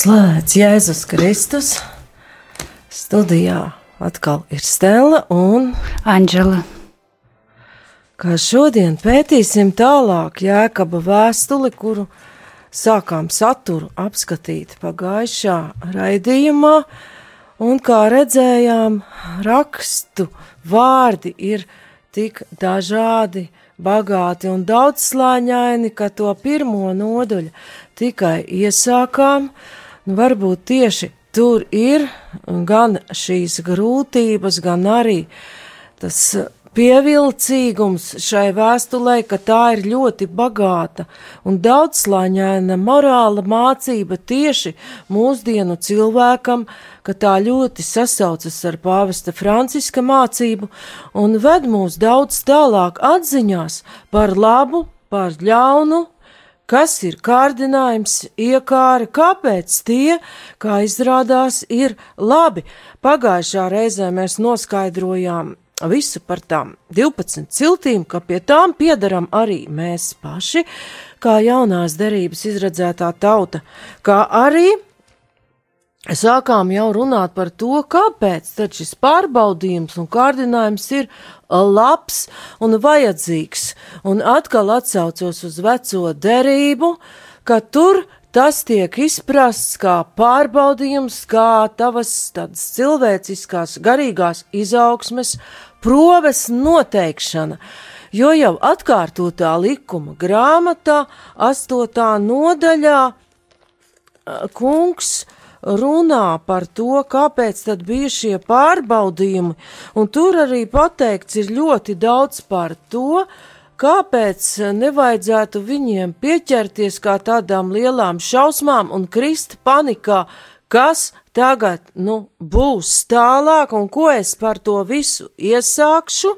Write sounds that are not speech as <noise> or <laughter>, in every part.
Slēdz Jēzus Kristus. Studijā atkal ir Stela un Anģela. Kā šodien pētīsim tālāk Jēkaba vēstuli, kuru sākām saturu apskatīt pagājušā raidījumā, un kā redzējām, rakstu vārdi ir tik dažādi, bagāti un daudzslāņaini, ka to pirmo nodaļu tikai iesākām, nu varbūt tieši tur ir gan šīs grūtības, gan arī tas pievilcīgums šai vēstulē, ka tā ir ļoti bagāta un daudzslāņaina morāla mācība tieši mūsdienu cilvēkam, ka tā ļoti sasaucas ar pāvesta Franciska mācību un ved mūs daudz tālāk atziņās par labu, par ļaunu, kas ir kārdinājums, iekāra, kāpēc tie, kā izrādās, ir labi. Pagājušā reizē mēs noskaidrojām visu par tām 12 ciltīm, ka pie tām piedaram arī mēs paši, kā jaunās derības izredzētā tauta, kā arī sākām jau runāt par to, kāpēc tad šis pārbaudījums un kārdinājums ir labs un vajadzīgs, un atkal atsaucos uz veco derību, ka tur tas tiek izprasts kā pārbaudījums, kā tavas tādas cilvēciskās, garīgās izaugsmes proves noteikšana, jo jau atkārtotā likuma grāmatā, astotā nodaļā, kungs runā par to, kāpēc tad bija šie pārbaudījumi, un tur arī pateikts ir ļoti daudz par to, kāpēc nevajadzētu viņiem pieķerties kā tādām lielām šausmām un krist panikā, kas tagad, nu, būs tālāk un ko es par to visu iesākšu,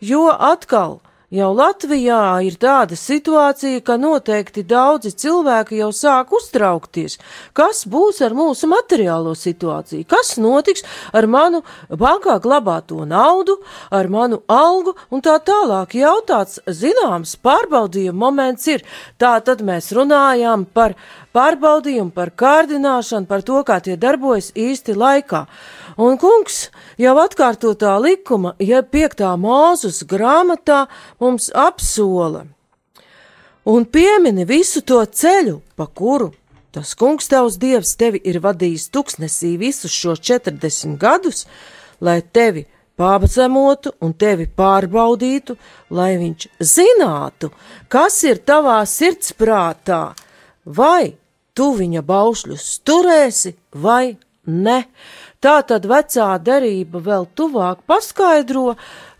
jo atkal Jau Latvijā ir tāda situācija, ka noteikti daudzi cilvēki jau sāk uztraukties, kas būs ar mūsu materiālo situāciju, kas notiks ar manu bankā glabāto naudu, ar manu algu un tā tālāk. Jautāts zināms pārbaudījuma moments ir, tā tad mēs runājām par pārbaudījumu, par kārdināšanu, par to, kā tie darbojas īsti laikā. Un kungs jau atkārtotā likuma, ja piektā mūzus grāmatā mums apsola un piemini visu to ceļu, pa kuru tas kungs tavs dievs tevi ir vadījis tuksnesī visus šos 40 gadus, lai tevi pābacemotu un tevi pārbaudītu, lai viņš zinātu, kas ir tavā sirdsprātā, vai tu viņa baušļus turēsi vai ne. Tā tad vecā derība vēl tuvāk paskaidro,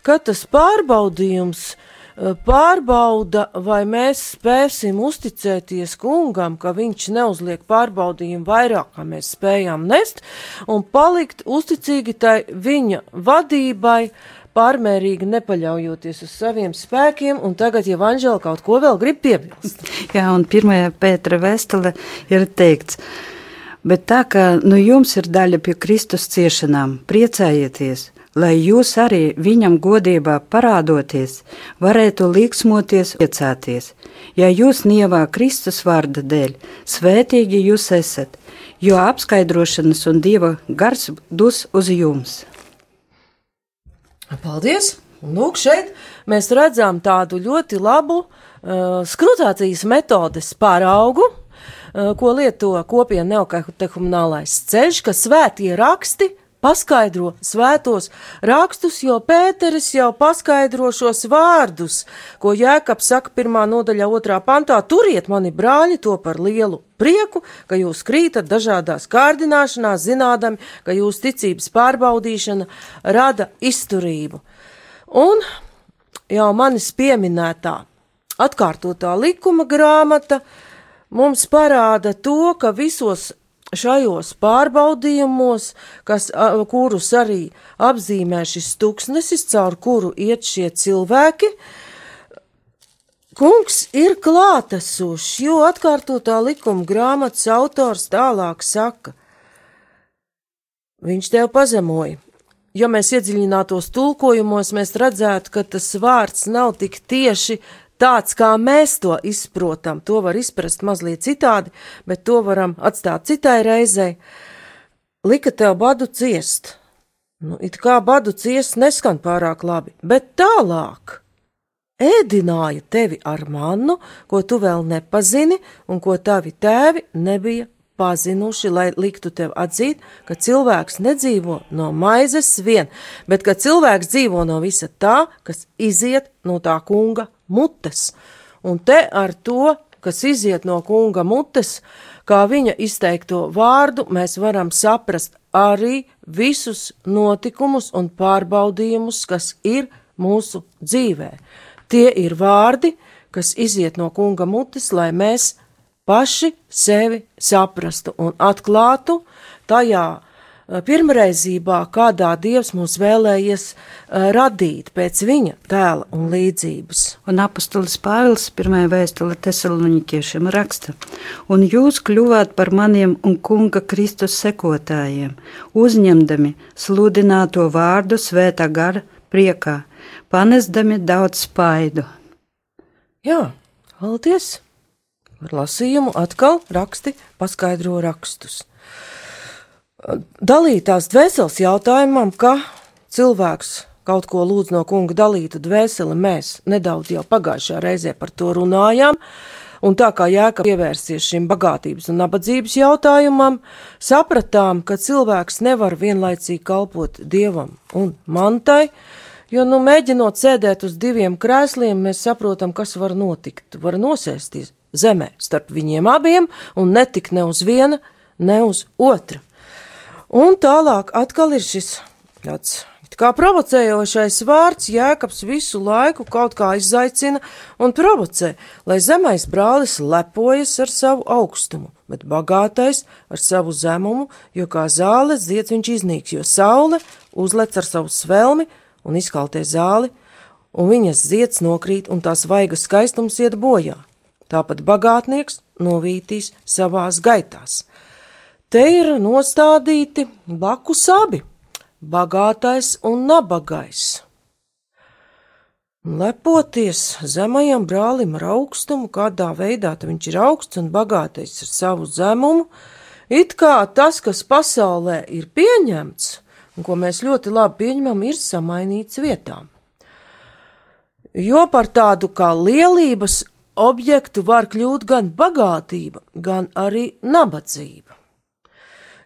ka tas pārbaudījums eh, pārbauda, vai mēs spēsim uzticēties kungam, ka viņš neuzliek pārbaudījumu vairāk, kā mēs spējām nest, un palikt uzticīgi tai viņa vadībai, pārmērīgi nepaļaujoties uz saviem spēkiem, un tagad jau Anžela kaut ko vēl grib piebilst. <laughs> Jā, un pirmajā Pētera vēstule ir teikts, Bet tā kā nu jums ir daļa pie Kristus ciešanām, priecājieties, lai jūs arī viņam godībā parādoties, varētu liksmoties, priecāties. Ja jūs nievā Kristus vārda dēļ, svētīgi jūs esat, jo apskaidrošanas un Dieva gars dus uz jums. Paldies! Lūk, šeit mēs redzam tādu ļoti labu uh, skrutācijas metodes pāraugu, Eh, ko lieto kopiena neokatehumnālais ceļš, ka svētie raksti paskaidro svētos rakstus, jo Pēteris jau paskaidro šos vārdus, ko Jēkabs saka pirmā nodaļā otrā pantā, turiet mani brāļi to par lielu prieku, ka jūs krītat dažādās kārdināšanās, zinādami, ka jūs ticības pārbaudīšana rada izturību. Un jau manis pieminētā atkārtotā likuma grāmata mums parāda to, ka visos šajos pārbaudījumos, kas, kurus arī apzīmē šis tūkstnesis, caur kuru iet šie cilvēki, kungs ir klātesošs, jo atkārtotā likuma grāmatas autors tālāk saka, viņš tev pazemoja. Ja mēs iedziļinātos tulkojumos, mēs redzētu, ka tas vārds nav tik tieši tāds, kā mēs to izprotam. To var izprast mazliet citādi, bet to varam atstāt citai reizei. Lika tev badu ciest. Nu, it kā badu ciest neskan pārāk labi, bet tālāk ēdināja tevi ar mannu, ko tu vēl nepazini un ko tavi tēvi nebija pazinuši, lai liktu tev atzīt, ka cilvēks nedzīvo no maizes vien, bet ka cilvēks dzīvo no visa tā, kas iziet no tā kunga mutes. Un te ar to, kas iziet no kunga mutes, kā viņa izteikto vārdu, mēs varam saprast arī visus notikumus un pārbaudījumus, kas ir mūsu dzīvē. Tie ir vārdi, kas iziet no kunga mutes, lai mēs paši sevi saprastu un atklātu tajā pirmreizībā, kādā Dievs mūs vēlējies uh, radīt pēc viņa tēla un līdzības. Un apustulis Pāvils pirmajā vēstulē tesaloniķiešiem raksta, un jūs kļuvāt par maniem un kunga Kristus sekotājiem, uzņemdami sludināto vārdu svētā gara priekā, panesdami daudz spaidu. Jā, paldies! Ar lasījumu atkal raksti paskaidro rakstus. Dalītās dvēseles jautājumam, ka cilvēks kaut ko lūdz no kunga dalītu dvēseli, mēs nedaudz jau pagājušajā reizē par to runājām. Un tā kā jēga pievērsies šim bagātības un nabadzības jautājumam, sapratām, ka cilvēks nevar vienlaicīgi kalpot dievam un mantai, jo, nu, mēģinot sēdēt uz diviem krēsliem, mēs saprotam, kas var notikt. Var nosēsties zemē starp viņiem abiem un netik ne uz viena, ne uz otra. Un tālāk atkal ir šis tāds kā provocējošais vārds, jēkabs visu laiku kaut kā izaicina un provocē, lai zemais brālis lepojas ar savu augstumu, bet bagātais ar savu zemumu, jo kā zāle zieds viņš iznīks, jo saule uzlec ar savu svelmi un izkaltē zāli, un viņas zieds nokrīt un tās vaigas skaistums iet bojā tāpat bagātnieks novītīs savās gaitās. Te ir nostādīti blakus abi - bagātais un nabagais. Lepoties zemajam brālim ar augstumu, kādā veidā viņš ir augsts un bagātais ar savu zemumu, it kā tas, kas pasaulē ir pieņemts, un ko mēs ļoti labi pieņemam, ir samainīts vietām. Jo par tādu kā lielības objektu var kļūt gan bagātība, gan arī nabadzība.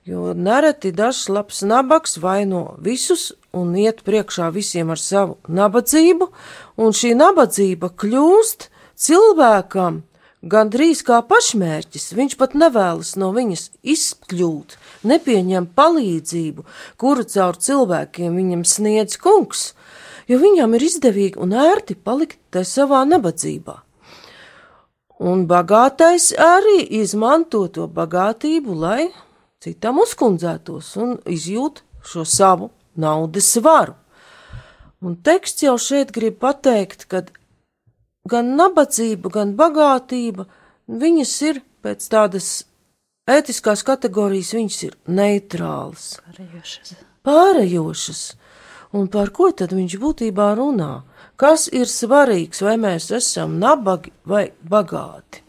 Jo nereti dažs labs nabaks vaino visus un iet priekšā visiem ar savu nabadzību, un šī nabadzība kļūst cilvēkam gandrīz kā pašmērķis. Viņš pat nevēlas no viņas izkļūt, nepieņem palīdzību, kuru caur cilvēkiem viņam sniedz kungs, jo viņam ir izdevīgi un ērti palikt tajā savā nabadzībā. Un bagātais arī izmanto to bagātību, lai citam uzkundzētos un izjūt šo savu naudas varu. Un teksts jau šeit grib pateikt, ka gan nabadzība, gan bagātība, viņas ir pēc tādas ētiskās kategorijas, viņas ir neitrālas, pārējošas. pārējošas. Un par ko tad viņš būtībā runā? Kas ir svarīgs, vai mēs esam nabagi vai bagāti?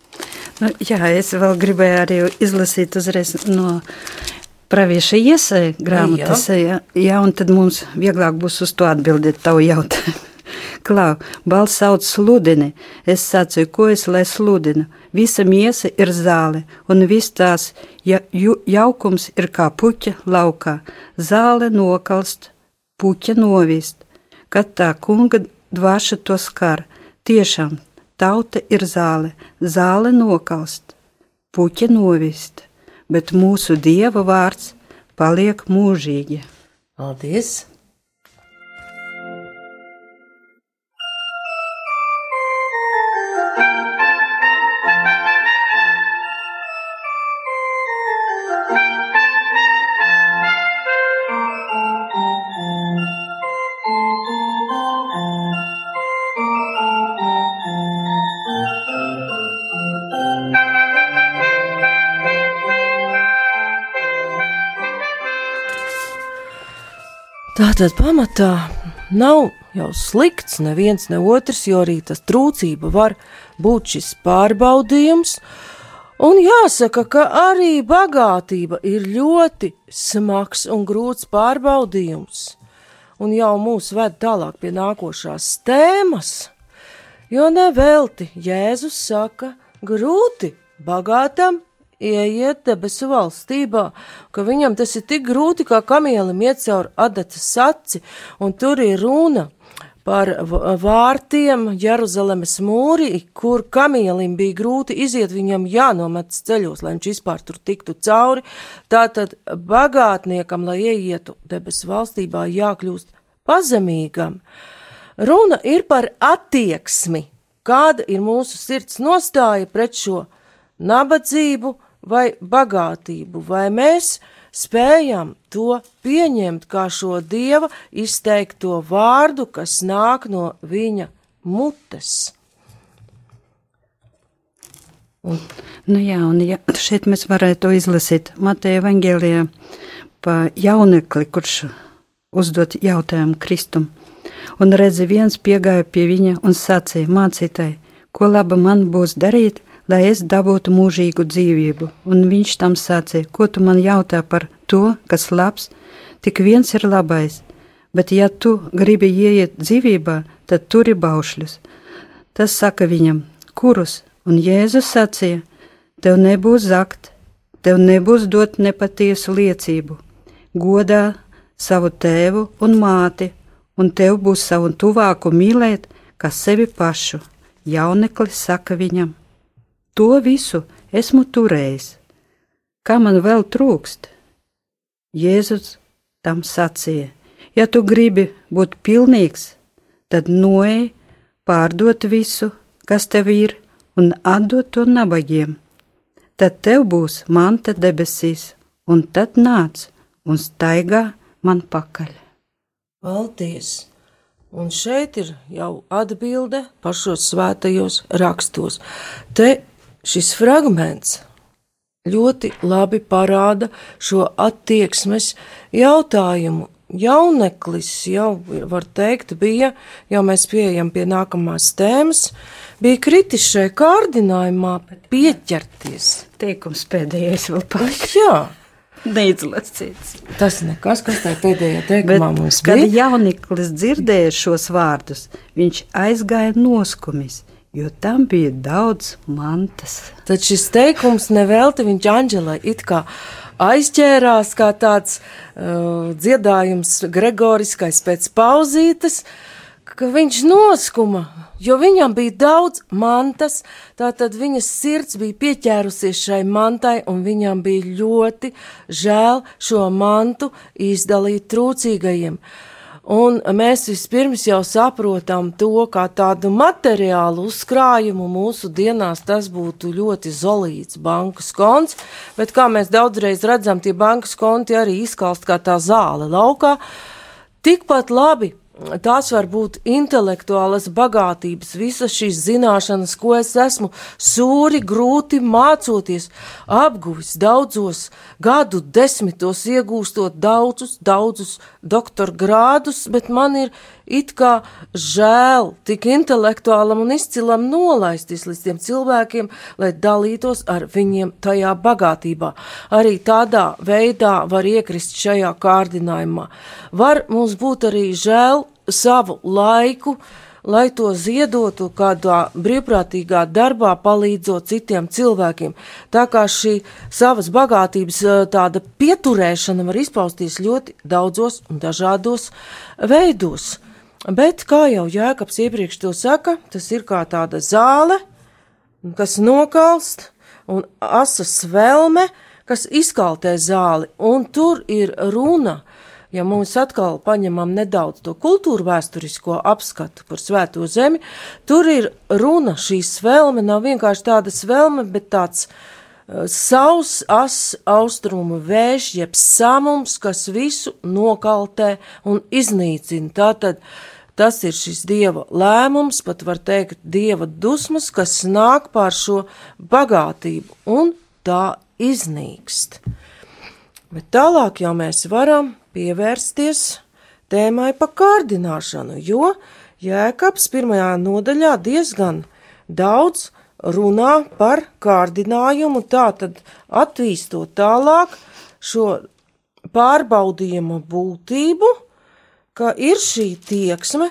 Nu, jā, es vēl gribēju arī izlasīt uzreiz no pravieša iesai grāmatas, jā. jā, un tad mums vieglāk būs uz to atbildēt tavu jautājumu. Klau, balss sauc sludini, es sacīju, ko es lai sludinu. Visa miesa ir zāle, un viss tās ja, ju, jaukums ir kā puķa laukā. Zāle nokalst, puķa novist. Kad tā kunga dvaša to skar. Tiešām tauta ir zāle, zāle nokalst, puķa novist, bet mūsu dieva vārds paliek mūžīgi. Paldies! Tātad pamatā nav jau slikts neviens ne otrs, jo arī tas trūcība var būt šis pārbaudījums. Un jāsaka, ka arī bagātība ir ļoti smags un grūts pārbaudījums, un jau mūs ved tālāk pie nākošās tēmas, jo nevelti Jēzus saka, grūti bagātam ieiet debesu valstībā, ka viņam tas ir tik grūti, kā kamielim iet caur adatas saci, un tur ir runa par vārtiem Jeruzalemes mūri, kur kamielim bija grūti iziet, viņam jānomets ceļos, lai viņš vispār tur tiktu cauri. Tātad bagātniekam, lai ieietu debesu valstībā, jākļūst pazemīgam. Runa ir par attieksmi, kāda ir mūsu sirds nostāja pret šo nabadzību, vai bagātību, vai mēs spējam to pieņemt kā šo dieva izteikto vārdu, kas nāk no viņa mutes. Un, nu jā, un ja, šeit mēs varētu izlasīt Mateja Vangelijā pa jaunekli, kurš uzdot jautājumu Kristum. Un redzi, viens piegāja pie viņa un sacīja mācītāji, ko laba man būs darīt, lai es dabūtu mūžīgu dzīvību. Un viņš tam sacīja, ko tu man jautā par to, kas labs, tik viens ir labais, bet ja tu gribi ieiet dzīvībā, tad turi baušļus. Tas saka viņam, kurus, un Jēzus sacīja, tev nebūs zakt, tev nebūs dot nepatiesu liecību, godā savu tēvu un māti, un tev būs savu tuvāku mīlēt, kā sevi pašu. Jauneklis saka viņam, To visu esmu turējis. Kā man vēl trūkst? Jēzus tam sacīja: Ja tu gribi būt pilnīgs, tad noej, pārdot visu, kas tev ir, un atdot to nabagiem. Tad tev būs manta debesīs, un tad nāc un staigā man pakaļ. Paldies! Un šeit ir jau atbilde pašos svētajos rakstos. Te Šis fragments ļoti labi parāda šo attieksmes jautājumu. Jauneklis jau, var teikt, bija, jau mēs pieejam pie nākamās tēmas, bija kritis šai kārdinājumā pieķerties. Teikums pēdējais vēl paliks. <laughs> Jā. Neizlasīts. Tas nekas, kas tajā pēdējā teikumā Bet, mums bija. Kad jauniklis dzirdēja šos vārdus, viņš aizgāja noskumis jo tam bija daudz mantas. Tad šis teikums nevelti viņš Anģelai it kā aizķērās kā tāds uh, dziedājums gregoriskais pēc pauzītes, ka viņš noskuma, jo viņam bija daudz mantas, tātad viņas sirds bija pieķērusies šai mantai, un viņam bija ļoti žēl šo mantu izdalīt trūcīgajiem. Uh, Un mēs vispirms jau saprotam to, kā tādu materiālu uzkrājumu mūsu dienās tas būtu ļoti zolīts bankas konts, bet kā mēs daudzreiz redzam, tie bankas konti arī izkalst kā tā zāle laukā. Tikpat labi tās var būt intelektuālas bagātības, visas šīs zināšanas, ko es esmu sūri grūti mācoties, apguvis daudzos gadu desmitos, iegūstot daudzus, daudzus doktora grādus, bet man ir it kā žēl tik intelektuālam un izcilam nolaisties līdz tiem cilvēkiem, lai dalītos ar viņiem tajā bagātībā. Arī tādā veidā var iekrist šajā kārdinājumā. Var mums būt arī žēl savu laiku, lai to ziedotu kādā brīvprātīgā darbā, palīdzot citiem cilvēkiem. Tā kā šī savas bagātības tāda pieturēšana var izpausties ļoti daudzos un dažādos veidos. Bet, kā jau Jēkabs iepriekš to saka, tas ir kā tāda zāle, kas nokalst, un asas velme, kas izkaltē zāli, un tur ir runa ja mums atkal paņemam nedaudz to kultūru vēsturisko apskatu par svēto zemi, tur ir runa, šī svelme nav vienkārši tāda svelme, bet tāds uh, savs as austrumu vējš, jeb samums, kas visu nokaltē un iznīcina. Tātad tas ir šis dieva lēmums, pat var teikt, dieva dusmas, kas nāk pār šo bagātību, un tā iznīkst. Bet tālāk jau mēs varam pievērsties tēmai pa kārdināšanu, jo Jēkabs pirmajā nodaļā diezgan daudz runā par kārdinājumu, tātad attīstot tālāk šo pārbaudījumu būtību, ka ir šī tieksme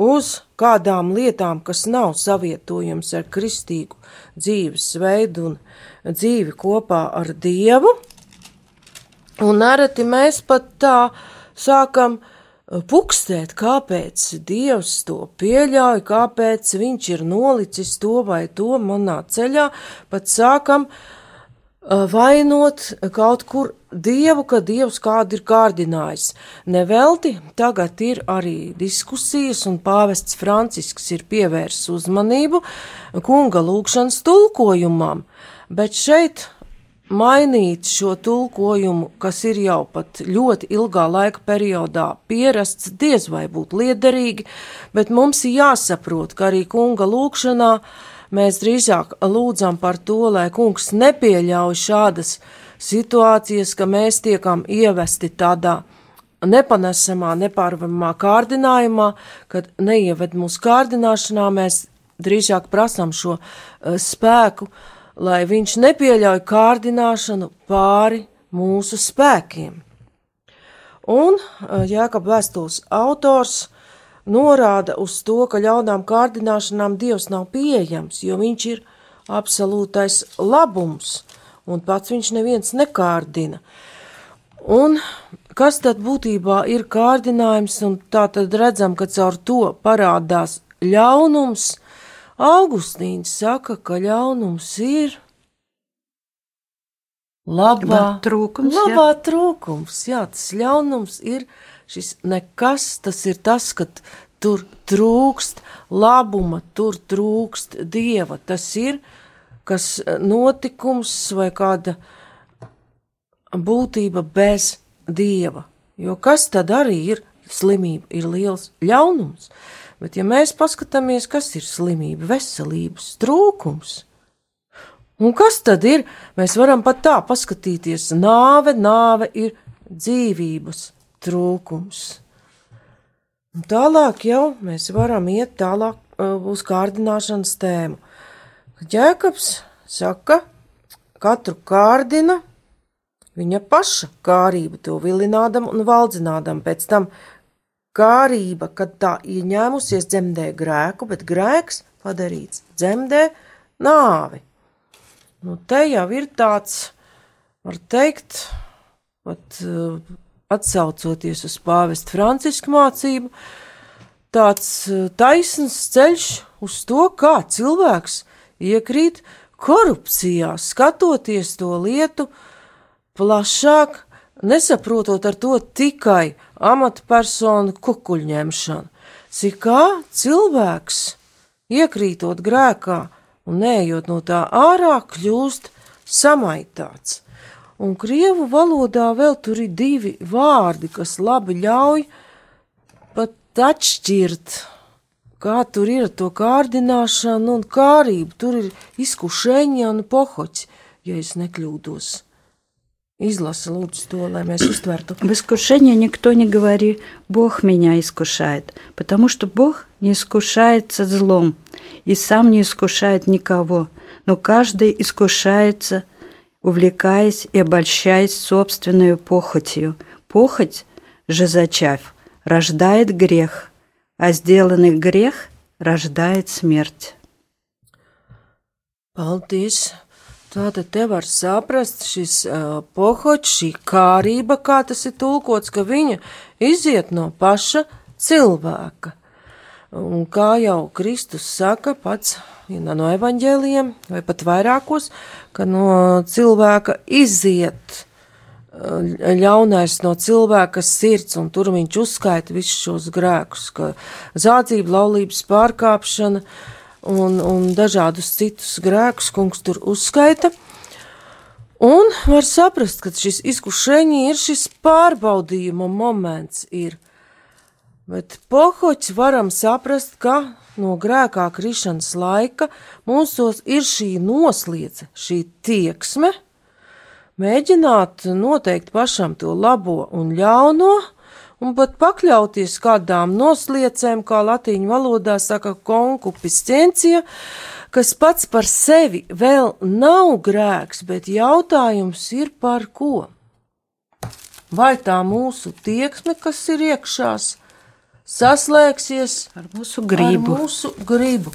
uz kādām lietām, kas nav savietojams ar kristīgu dzīvesveidu un dzīvi kopā ar Dievu. Un nereti mēs pat tā sākam pukstēt, kāpēc Dievs to pieļauj, kāpēc viņš ir nolicis to vai to manā ceļā, pat sākam vainot kaut kur Dievu, ka Dievs kādu ir kārdinājis. Nevelti tagad ir arī diskusijas, un pāvests Francisks ir pievērsis uzmanību kunga lūkšanas tulkojumam, bet šeit mainīt šo tulkojumu, kas ir jau pat ļoti ilgā laika periodā pierasts, diez vai būtu liederīgi, bet mums ir jāsaprot, ka arī kunga lūkšanā mēs drīzāk lūdzam par to, lai kungs nepieļauj šādas situācijas, ka mēs tiekam ievesti tādā nepanesamā, nepārvaramā kārdinājumā, kad neieved mūsu kārdināšanā, mēs drīzāk prasam šo uh, spēku, lai viņš nepieļauj kārdināšanu pāri mūsu spēkiem. Un Jēkab vēstules autors norāda uz to, ka ļaunām kārdināšanām Dievs nav pieejams, jo viņš ir absolūtais labums, un pats viņš neviens nekārdina. Un kas tad būtībā ir kārdinājums, un tā tad redzam, ka caur to parādās ļaunums. Augustīns saka, ka ļaunums ir labā trūkums. Labā jā. trūkums, jā, tas ļaunums ir šis nekas, tas ir tas, ka tur trūkst labuma, tur trūkst dieva, tas ir kas eh, notikums vai kāda būtība bez dieva. Jo kas tad arī ir slimība, ir liels ļaunums. Bet ja mēs paskatāmies, kas ir slimība, veselības trūkums, un kas tad ir, mēs varam pat tā paskatīties, nāve, nāve ir dzīvības trūkums. Un tālāk jau mēs varam iet tālāk uh, uz kārdināšanas tēmu. Jēkabs saka, katru kārdina viņa paša kārība, to vilinādam un valdzinādam, pēc tam kārība, kad tā ieņēmusies dzemdē grēku, bet grēks padarīts dzemdē nāvi. Nu, te jau ir tāds, var teikt, pat uh, atsaucoties uz pāvestu Francisku mācību, tāds uh, taisns ceļš uz to, kā cilvēks iekrīt korupcijā, skatoties to lietu plašāk, nesaprotot ar to tikai amatpersonu kukuļņemšanu, cik kā cilvēks, iekrītot grēkā un neejot no tā ārā, kļūst samaitāts. Un krievu valodā vēl tur ir divi vārdi, kas labi ļauj pat atšķirt kā tur ir to kārdināšanu un kārību. Tur ir izkušēņa un pohoķi, ja es nekļūdos. Изласа лучше то, lai mēs uztvertu. В искушении никто не говори, Бог меня искушает, потому что Бог не искушается злом и сам не искушает никого, но каждый искушается, увлекаясь и обольщаясь собственной похотью. Похоть же зачав рождает грех, а сделанный грех рождает смерть. Paldies! Tātad te var saprast šis uh, pohoķis, šī kārība, kā tas ir tulkots, ka viņa iziet no paša cilvēka. Un kā jau Kristus saka pats vienā no evaņģēliem, vai pat vairākos, ka no cilvēka iziet ļaunais no cilvēka sirds, un tur viņš uzskaita visus šos grēkus, ka zādzība, laulības pārkāpšana un, un dažādus citus grēkus kungs tur uzskaita. Un var saprast, ka šis izkušēņi ir šis pārbaudījuma moments ir. Bet pohoķi varam saprast, ka no grēkā krišanas laika mūsos ir šī nosliece, šī tieksme, mēģināt noteikt pašam to labo un ļauno, un pat pakļauties kādām nosliecēm, kā latīņu valodā saka konkupiscencija, kas pats par sevi vēl nav grēks, bet jautājums ir par ko? Vai tā mūsu tieksme, kas ir iekšās, saslēgsies ar mūsu gribu? Ar mūsu gribu.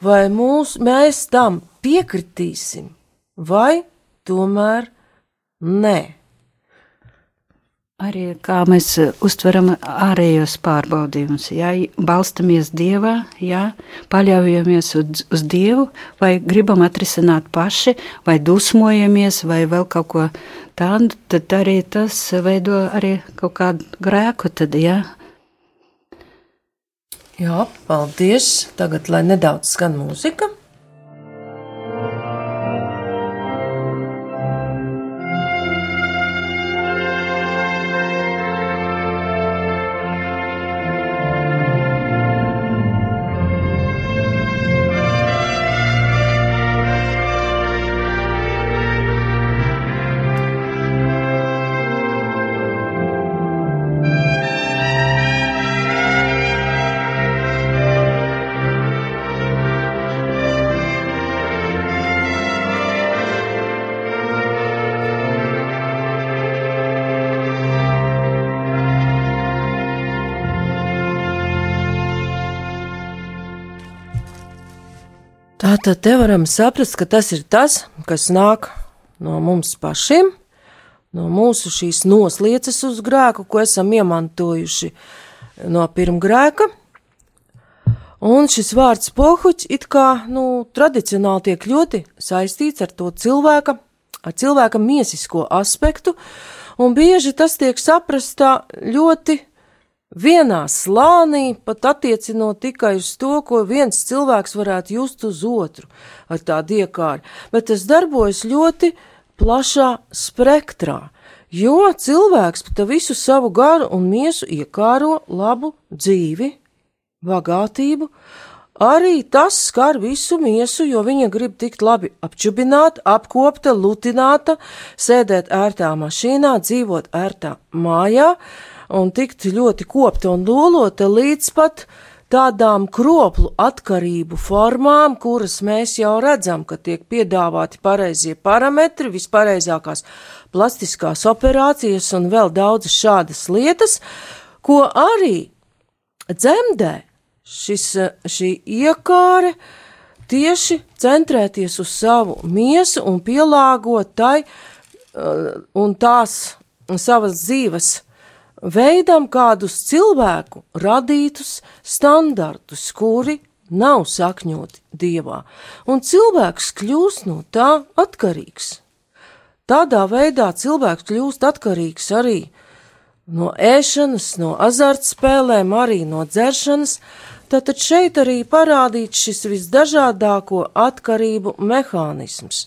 Vai mūs, mēs tam piekritīsim, vai tomēr nē? Arī kā mēs uztveram ārējos pārbaudījumus, ja balstamies Dievā, ja paļaujamies uz, uz Dievu, vai gribam atrisināt paši, vai dusmojamies, vai vēl kaut ko tādu, tad arī tas veido arī kaut kādu grēku. Tad, ja. Jā, paldies. Tagad, lai nedaudz skan mūzika. Tātad te varam saprast, ka tas ir tas, kas nāk no mums pašiem, no mūsu šīs noslieces uz grēku, ko esam iemantojuši no pirmgrēka. Un šis vārds pohuķis it kā, nu, tradicionāli tiek ļoti saistīts ar to cilvēka, ar cilvēka miesisko aspektu, un bieži tas tiek saprastā ļoti vienā slānī, pat attiecinot tikai uz to, ko viens cilvēks varētu just uz otru ar tādu iekāru, bet tas darbojas ļoti plašā spektrā, jo cilvēks pa visu savu garu un miesu iekāro labu dzīvi, bagātību, Arī tas skar visu miesu, jo viņa grib tikt labi apčubināta, apkopta, lutināta, sēdēt ērtā mašīnā, dzīvot ērtā mājā, un tikt ļoti kopta un lolota līdz pat tādām kroplu atkarību formām, kuras mēs jau redzam, ka tiek piedāvāti pareizie parametri, vispareizākās plastiskās operācijas un vēl daudzas šādas lietas, ko arī dzemdē šis, šī iekāre tieši centrēties uz savu miesu un pielāgot tai uh, un tās savas dzīves veidam kādus cilvēku radītus standartus, kuri nav sakņoti dievā, un cilvēks kļūst no tā atkarīgs. Tādā veidā cilvēks kļūst atkarīgs arī no ēšanas, no azartspēlēm, arī no dzeršanas, tātad šeit arī parādīts šis visdažādāko atkarību mehānisms.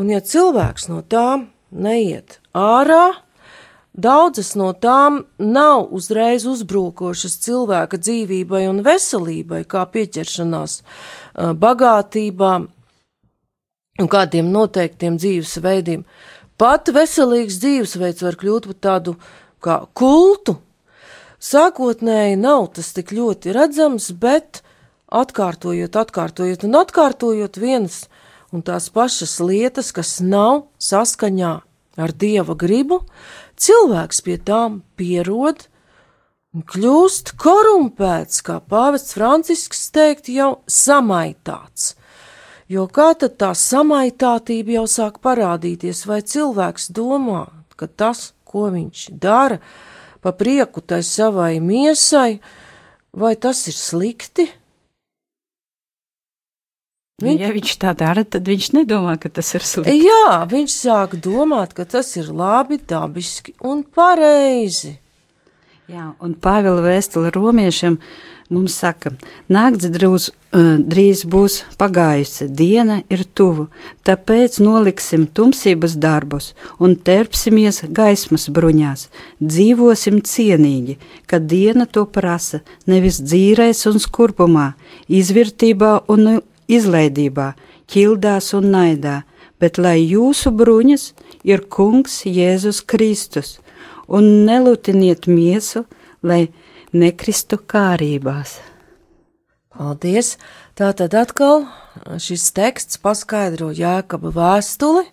Un ja cilvēks no tām neiet ārā, Daudzas no tām nav uzreiz uzbrukošas cilvēka dzīvībai un veselībai, kā pieķeršanās bagātībām un kādiem noteiktiem dzīvesveidiem. Pat veselīgs dzīvesveids var kļūt par tādu kā kultu. Sākotnēji nav tas tik ļoti redzams, bet atkārtojot, atkārtojot un atkārtojot vienas un tās pašas lietas, kas nav saskaņā ar dieva gribu, cilvēks pie tām pierod un kļūst korumpēts, kā pāvests Francisks teikt, jau samaitāts. Jo kā tad tā samaitātība jau sāk parādīties, vai cilvēks domā, ka tas, ko viņš dara, pa prieku tai savai miesai, vai tas ir slikti? Viņš, ja viņš tā dara, tad viņš nedomā, ka tas ir slikti. Jā, viņš sāk domāt, ka tas ir labi, dabiski un pareizi. Jā, un Pāvila vēstule romiešiem mums saka, nakts drūz, drīz būs pagājusi, diena ir tuvu, tāpēc noliksim tumsības darbus un terpsimies gaismas bruņās, dzīvosim cienīgi, kad diena to prasa, nevis dzīrēs un skurpumā, izvirtībā un izlaidībā, ķildās un naidā, bet lai jūsu bruņas ir Kungs Jēzus Kristus, un nelutiniet miesu, lai nekristu kārībās. Paldies! Tātad atkal šis teksts paskaidro Jēkaba vēstuli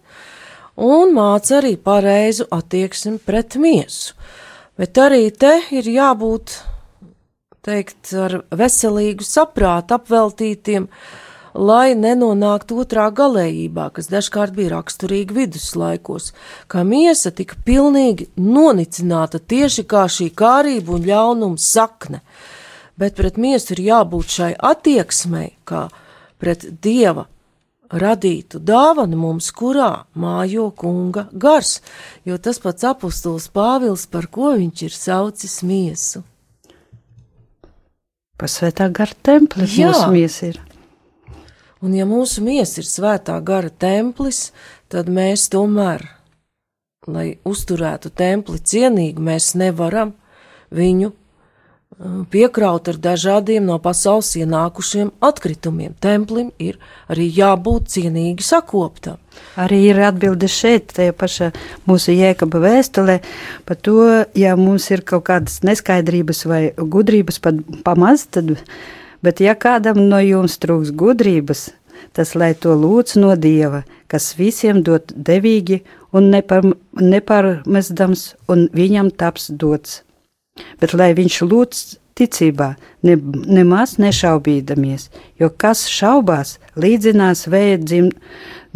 un māca arī pareizu attieksmi pret miesu. Bet arī te ir jābūt, teikt, ar veselīgu saprātu apveltītiem, lai nenonāktu otrā galējībā, kas dažkārt bija raksturīga viduslaikos, kā miesa tika pilnīgi nonicināta tieši kā šī kārība un ļaunums sakne. Bet pret miesu ir jābūt šai attieksmei, kā pret dieva radītu dāvanu mums, kurā mājo kunga gars, jo tas pats apustulis Pāvils, par ko viņš ir saucis miesu. Pasvētā gara templis Jā. mūsu miesa ir. Un ja mūsu miesa ir svētā gara templis, tad mēs tomēr, lai uzturētu templi cienīgi, mēs nevaram viņu uh, piekraut ar dažādiem no pasaules ienākušiem atkritumiem. Templim ir arī jābūt cienīgi sakoptam. Arī ir atbilde šeit, tajā pašā mūsu jēkaba vēstulē, par to, ja mums ir kaut kādas neskaidrības vai gudrības pat pamaz, tad, bet ja kādam no jums trūks gudrības, tas lai to lūdz no Dieva, kas visiem dod devīgi un nepar, neparmestams, un viņam taps dots. Bet lai viņš lūdz ticībā, ne, nemaz nešaubīdamies, jo kas šaubās, līdzinās vēja dzim,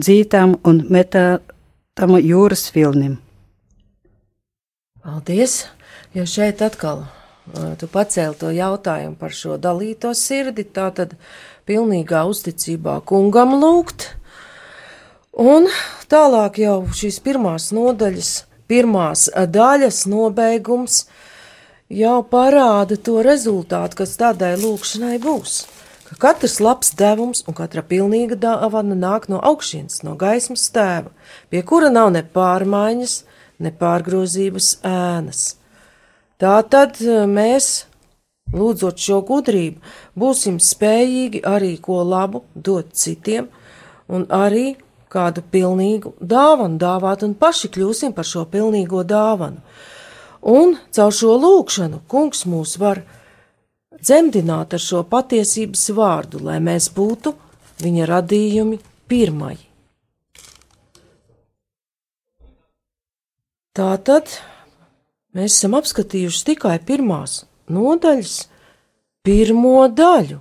dzītām un metātam jūras vilnim. Paldies! Jo šeit atkal tu pacēli to jautājumu par šo dalīto sirdi, tā tad pilnīgā uzticībā kungam lūgt. Un tālāk jau šīs pirmās nodaļas, pirmās daļas nobeigums jau parāda to rezultātu, kas tādai lūkšanai būs. Ka katrs labs devums un katra pilnīga dāvana nāk no augšienes, no gaismas tēva, pie kura nav ne pārmaiņas, ne pārgrozības ēnas. Tā tad eh, mēs, lūdzot šo gudrību, būsim spējīgi arī ko labu dot citiem, un arī kādu pilnīgu dāvanu dāvāt, un paši kļūsim par šo pilnīgo dāvanu. Un caur šo lūkšanu kungs mūs var dzemdināt ar šo patiesības vārdu, lai mēs būtu viņa radījumi pirmai. Tātad mēs esam apskatījuši tikai pirmās nodaļas, pirmo daļu.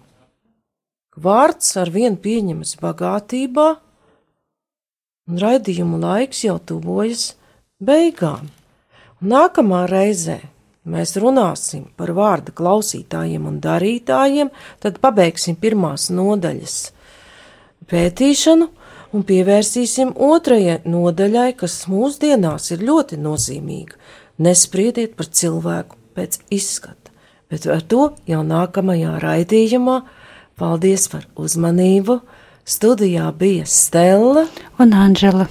Vārds ar vienu pieņemas bagātībā, un raidījuma laiks jau tuvojas beigām. Un nākamā reizē mēs runāsim par vārda klausītājiem un darītājiem, tad pabeigsim pirmās nodaļas pētīšanu un pievērsīsim otrajai nodaļai, kas mūsdienās ir ļoti nozīmīga. Nespriediet par cilvēku pēc izskata, bet ar to jau nākamajā raidījumā. Paldies par uzmanību! Studijā bija Stela Un Anžela.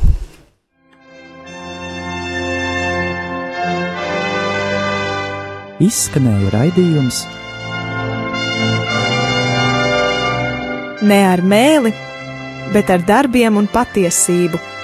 Izskanēja raidījums Ne ar mēli, bet ar darbiem un patiesību